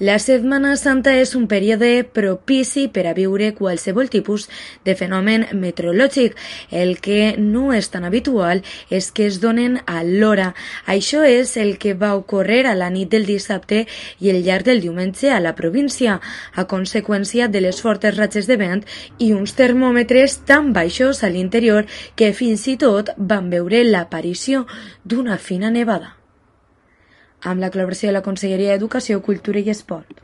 La Setmana Santa és un període propici per a viure qualsevol tipus de fenomen meteorològic. El que no és tan habitual és que es donen a l'hora. Això és el que va ocórrer a la nit del dissabte i el llarg del diumenge a la província, a conseqüència de les fortes ratxes de vent i uns termòmetres tan baixos a l'interior que fins i tot van veure l'aparició d'una fina nevada amb la col·laboració de la Conselleria d'Educació, Cultura i Esport.